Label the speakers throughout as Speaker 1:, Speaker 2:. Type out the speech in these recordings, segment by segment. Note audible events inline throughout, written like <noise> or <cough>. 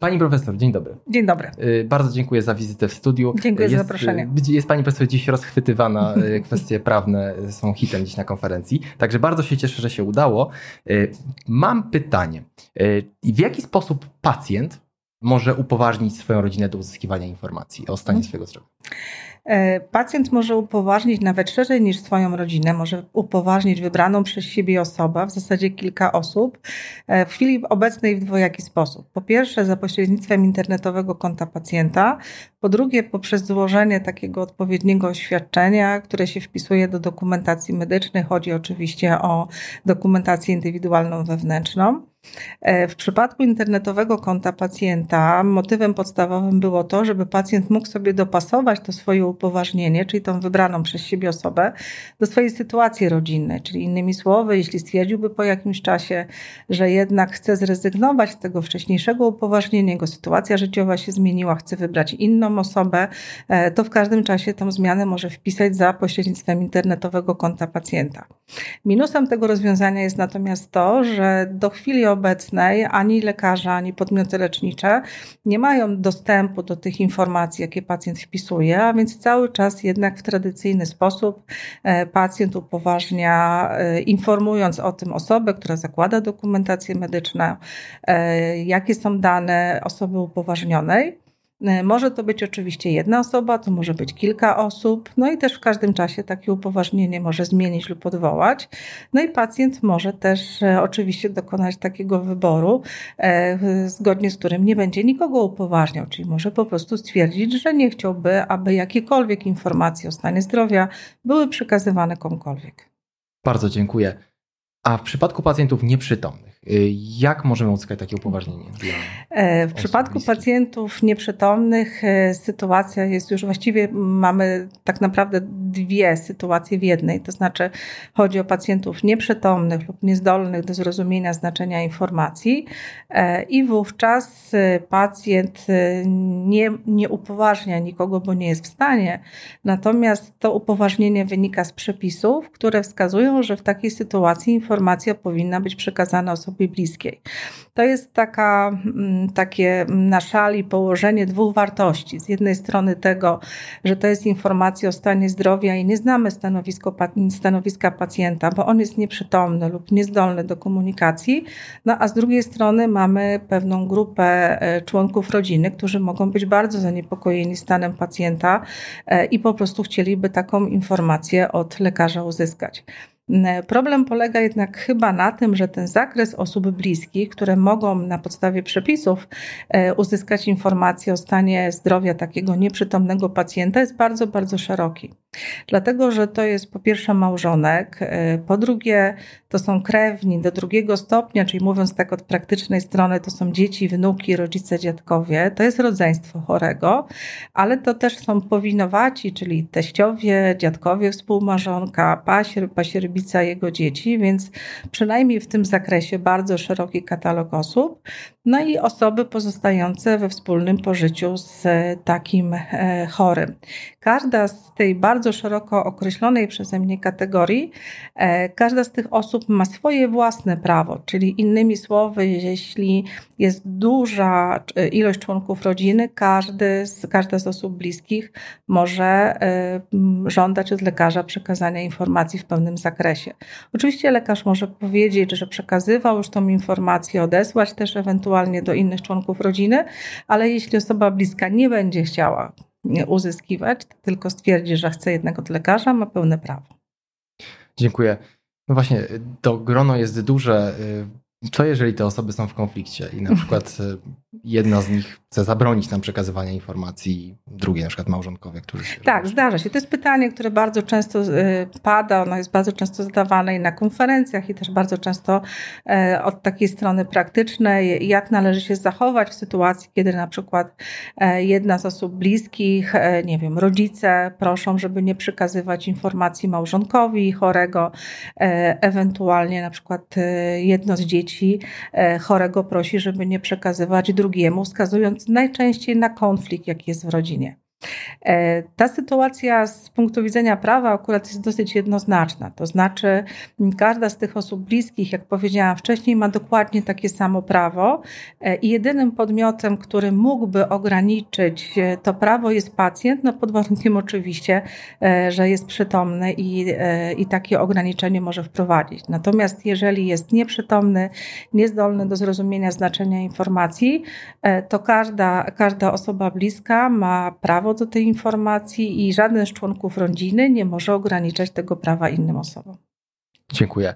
Speaker 1: Pani profesor, dzień dobry.
Speaker 2: Dzień dobry.
Speaker 1: Y, bardzo dziękuję za wizytę w studiu.
Speaker 2: Dziękuję
Speaker 1: jest,
Speaker 2: za zaproszenie.
Speaker 1: y, Jest pani profesor dziś rozchwytywana, y, <laughs> kwestie prawne są hitem dziś na konferencji, także bardzo się cieszę, że się udało. Mam pytanie. W jaki sposób pacjent może upoważnić swoją rodzinę do uzyskiwania informacji o stanie hmm. swojego zdrowia?
Speaker 2: E, pacjent może upoważnić nawet szerzej niż swoją rodzinę, może upoważnić wybraną przez siebie osobę, w zasadzie kilka osób, e, w chwili obecnej w dwojaki sposób. Po pierwsze, za pośrednictwem internetowego konta pacjenta, po drugie, poprzez złożenie takiego odpowiedniego oświadczenia, które się wpisuje do dokumentacji medycznej. Chodzi oczywiście o dokumentację indywidualną wewnętrzną. E, w przypadku internetowego konta pacjenta motywem podstawowym było to, żeby pacjent mógł sobie dopasować to swoje upoważnienie, czyli tą wybraną przez siebie osobę, do swojej sytuacji rodzinnej. Czyli innymi słowy, jeśli stwierdziłby po jakimś czasie, że jednak chce zrezygnować z tego wcześniejszego upoważnienia, jego sytuacja życiowa się zmieniła, chce wybrać inną osobę, e, to w każdym czasie tą zmianę może wpisać za pośrednictwem internetowego konta pacjenta. Minusem tego rozwiązania jest natomiast to, że do chwili obecnej ani lekarze, ani podmioty lecznicze nie mają dostępu do tych informacji, jakie pacjent wpisuje, a więc cały czas jednak w tradycyjny sposób e, pacjent upoważnia, e, informując o tym osobę, która zakłada dokumentację medyczną, e, jakie są dane osoby upoważnionej. E, może to być oczywiście jedna osoba, to może być kilka osób, no i też w każdym czasie takie upoważnienie może zmienić lub odwołać. No i pacjent może też e, oczywiście dokonać takiego wyboru, e, zgodnie z którym nie będzie nikogo upoważniał, czyli może po prostu stwierdzić, że nie chciałby, aby jakiekolwiek informacje o stanie zdrowia były przekazywane komukolwiek.
Speaker 1: Bardzo dziękuję. A w przypadku pacjentów nieprzytomnych, jak możemy uzyskać takie upoważnienie?
Speaker 2: E, w przypadku bliskich? pacjentów nieprzytomnych e, sytuacja jest już właściwie, mamy tak naprawdę dwie sytuacje w jednej. To znaczy chodzi o pacjentów nieprzytomnych lub niezdolnych do zrozumienia znaczenia informacji e, i wówczas pacjent nie, nie upoważnia nikogo, bo nie jest w stanie. Natomiast to upoważnienie wynika z przepisów, które wskazują, że w takiej sytuacji informacja powinna być przekazana osobie bliskiej. To jest taka, mm, takie na szali położenie dwóch wartości. Z jednej strony tego, że to jest informacja o stanie zdrowia i nie znamy stanowisko, stanowiska pacjenta, bo on jest nieprzytomny lub niezdolny do komunikacji, no a z drugiej strony mamy pewną grupę e, członków rodziny, którzy mogą być bardzo zaniepokojeni stanem pacjenta e, i po prostu chcieliby taką informację od lekarza uzyskać. Problem polega jednak chyba na tym, że ten zakres osób bliskich, które mogą na podstawie przepisów e, uzyskać informacje o stanie zdrowia takiego nieprzytomnego pacjenta, jest bardzo, bardzo szeroki. Dlatego, że to jest po pierwsze małżonek, e, po drugie to są krewni do drugiego stopnia, czyli mówiąc tak od praktycznej strony, to są dzieci, wnuki, rodzice, dziadkowie, to jest rodzeństwo chorego, ale to też są powinowaci, czyli teściowie, dziadkowie współmarzonka, pasier, pasierbica jego dzieci, więc przynajmniej w tym zakresie bardzo szeroki katalog osób, no i osoby pozostające we wspólnym pożyciu z takim e, chorym. Każda z tej bardzo szeroko określonej przeze mnie kategorii, e, każda z tych osób ma swoje własne prawo, czyli innymi słowy, jeśli jest duża e, ilość członków rodziny, każdy z, każda z osób bliskich może żądać od lekarza przekazania informacji w pełnym zakresie. Oczywiście lekarz może powiedzieć, że przekazywał już tą informację, odesłać też ewentualnie do innych członków rodziny, ale jeśli osoba bliska nie będzie chciała uzyskiwać, tylko stwierdzi, że chce jednak od lekarza, ma pełne prawo.
Speaker 1: Dziękuję. No właśnie, to grono jest duże. Co jeżeli te osoby są w konflikcie i na przykład <laughs> jedna z nich chce zabronić nam przekazywania informacji, drugie na przykład małżonkowie, którzy się...
Speaker 2: Tak, zdarza się. To jest pytanie, które bardzo często y, pada, ono jest bardzo często zadawane i na konferencjach i też bardzo często e, od takiej strony praktycznej, jak należy się zachować w sytuacji, kiedy na przykład e, jedna z osób bliskich, e, nie wiem, rodzice proszą, żeby nie przekazywać informacji małżonkowi chorego, ewentualnie na przykład jedno z dzieci chorego prosi, żeby nie przekazywać drugiemu, wskazując najczęściej na konflikt, jaki jest w rodzinie. E, ta sytuacja z punktu widzenia prawa akurat jest dosyć jednoznaczna. To znaczy, każda z tych osób bliskich, jak powiedziałam wcześniej, ma dokładnie takie samo prawo e, i jedynym podmiotem, który mógłby ograniczyć e, to prawo jest pacjent, no pod warunkiem oczywiście, że jest przytomny i, i takie ograniczenie może wprowadzić. Natomiast jeżeli jest nieprzytomny, niezdolny do zrozumienia znaczenia informacji, to każda, każda osoba bliska ma prawo prawo do tej informacji i żaden z członków rodziny nie może ograniczać tego prawa innym osobom.
Speaker 1: Dziękuję.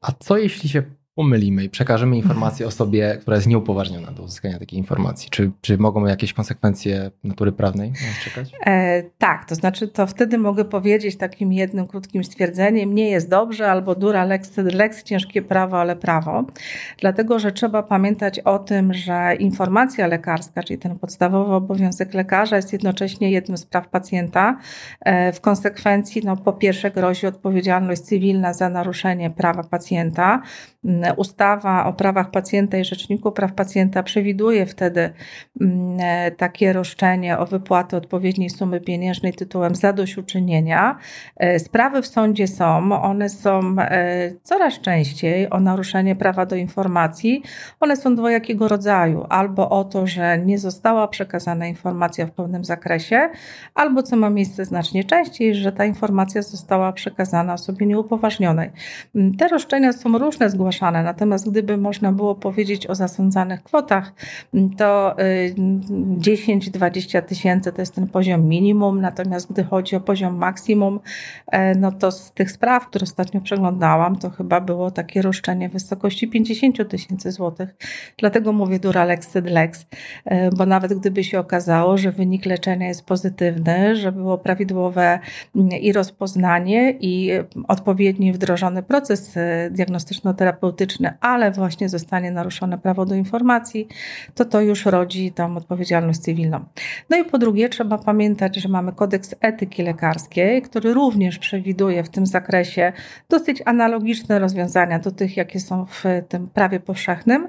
Speaker 1: A co jeśli się pomylimy i przekażemy informację osobie, która jest nieupoważniona do uzyskania takiej informacji? Czy, czy mogą jakieś konsekwencje natury prawnej nas czekać?
Speaker 2: E, tak, to znaczy to wtedy mogę powiedzieć takim jednym krótkim stwierdzeniem, nie jest dobrze albo dura lex, lex ciężkie prawo, ale prawo. Dlatego, że trzeba pamiętać o tym, że informacja lekarska, czyli ten podstawowy obowiązek lekarza jest jednocześnie jednym z praw pacjenta. E, w konsekwencji, no, po pierwsze grozi odpowiedzialność cywilna za naruszenie prawa pacjenta, Ustawa o prawach pacjenta i Rzeczniku Praw Pacjenta przewiduje wtedy mm, e, takie roszczenie o wypłatę odpowiedniej sumy pieniężnej tytułem zadośćuczynienia. E, sprawy w sądzie są, one są e, coraz częściej o naruszenie prawa do informacji. One są dwojakiego rodzaju, albo o to, że nie została przekazana informacja w pełnym zakresie, albo co ma miejsce znacznie częściej, że ta informacja została przekazana osobie nieupoważnionej. Mm, te roszczenia są różne zgłaszane Natomiast gdyby można było powiedzieć o zasądzanych kwotach, to 10-20 y, tysięcy to jest ten poziom minimum, natomiast gdy chodzi o poziom maksimum, e, no to z tych spraw, które ostatnio przeglądałam, to chyba było takie roszczenie w wysokości 50 tysięcy złotych. Dlatego mówię dura lex sed lex, e, bo nawet gdyby się okazało, że wynik leczenia jest pozytywny, że było prawidłowe mm, i rozpoznanie i odpowiedni wdrożony proces e, ale właśnie zostanie naruszone prawo do informacji, to to już rodzi tam odpowiedzialność cywilną. No i po drugie, trzeba pamiętać, że mamy kodeks etyki lekarskiej, który również przewiduje w tym zakresie dosyć analogiczne rozwiązania do tych, jakie są w tym prawie powszechnym.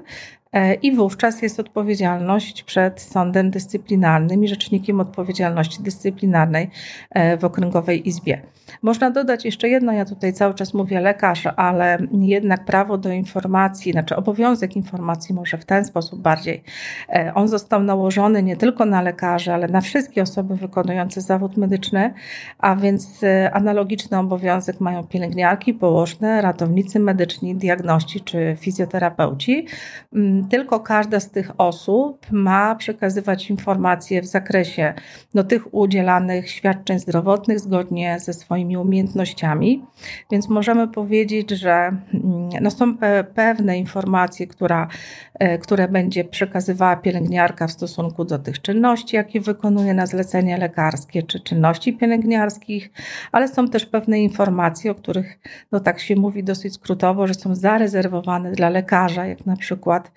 Speaker 2: E, I wówczas jest odpowiedzialność przed sądem dyscyplinarnym i rzecznikiem odpowiedzialności dyscyplinarnej e, w Okręgowej Izbie. Można dodać jeszcze jedno, ja tutaj cały czas mówię lekarz, ale jednak prawo do informacji, znaczy obowiązek informacji może w ten sposób bardziej. E, on został nałożony nie tylko na lekarzy, ale na wszystkie osoby wykonujące zawód medyczny, a więc analogiczny obowiązek mają pielęgniarki, położne, ratownicy medyczni, diagności czy fizjoterapeuci mm, tylko każda z tych osób ma przekazywać informacje w zakresie no, tych udzielanych świadczeń zdrowotnych zgodnie ze swoimi umiejętnościami. Więc możemy powiedzieć, że mm, no, są pe pewne informacje, która, e, które będzie przekazywała pielęgniarka w stosunku do tych czynności, jakie wykonuje na zlecenie lekarskie, czy czynności pielęgniarskich, ale są też pewne informacje, o których, no tak się mówi dosyć skrótowo, że są zarezerwowane dla lekarza, jak na przykład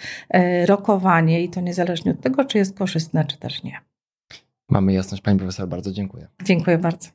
Speaker 2: rokowanie i to niezależnie od tego, czy jest korzystne, czy też nie.
Speaker 1: Mamy jasność, Pani Profesor, bardzo dziękuję.
Speaker 2: Dziękuję bardzo.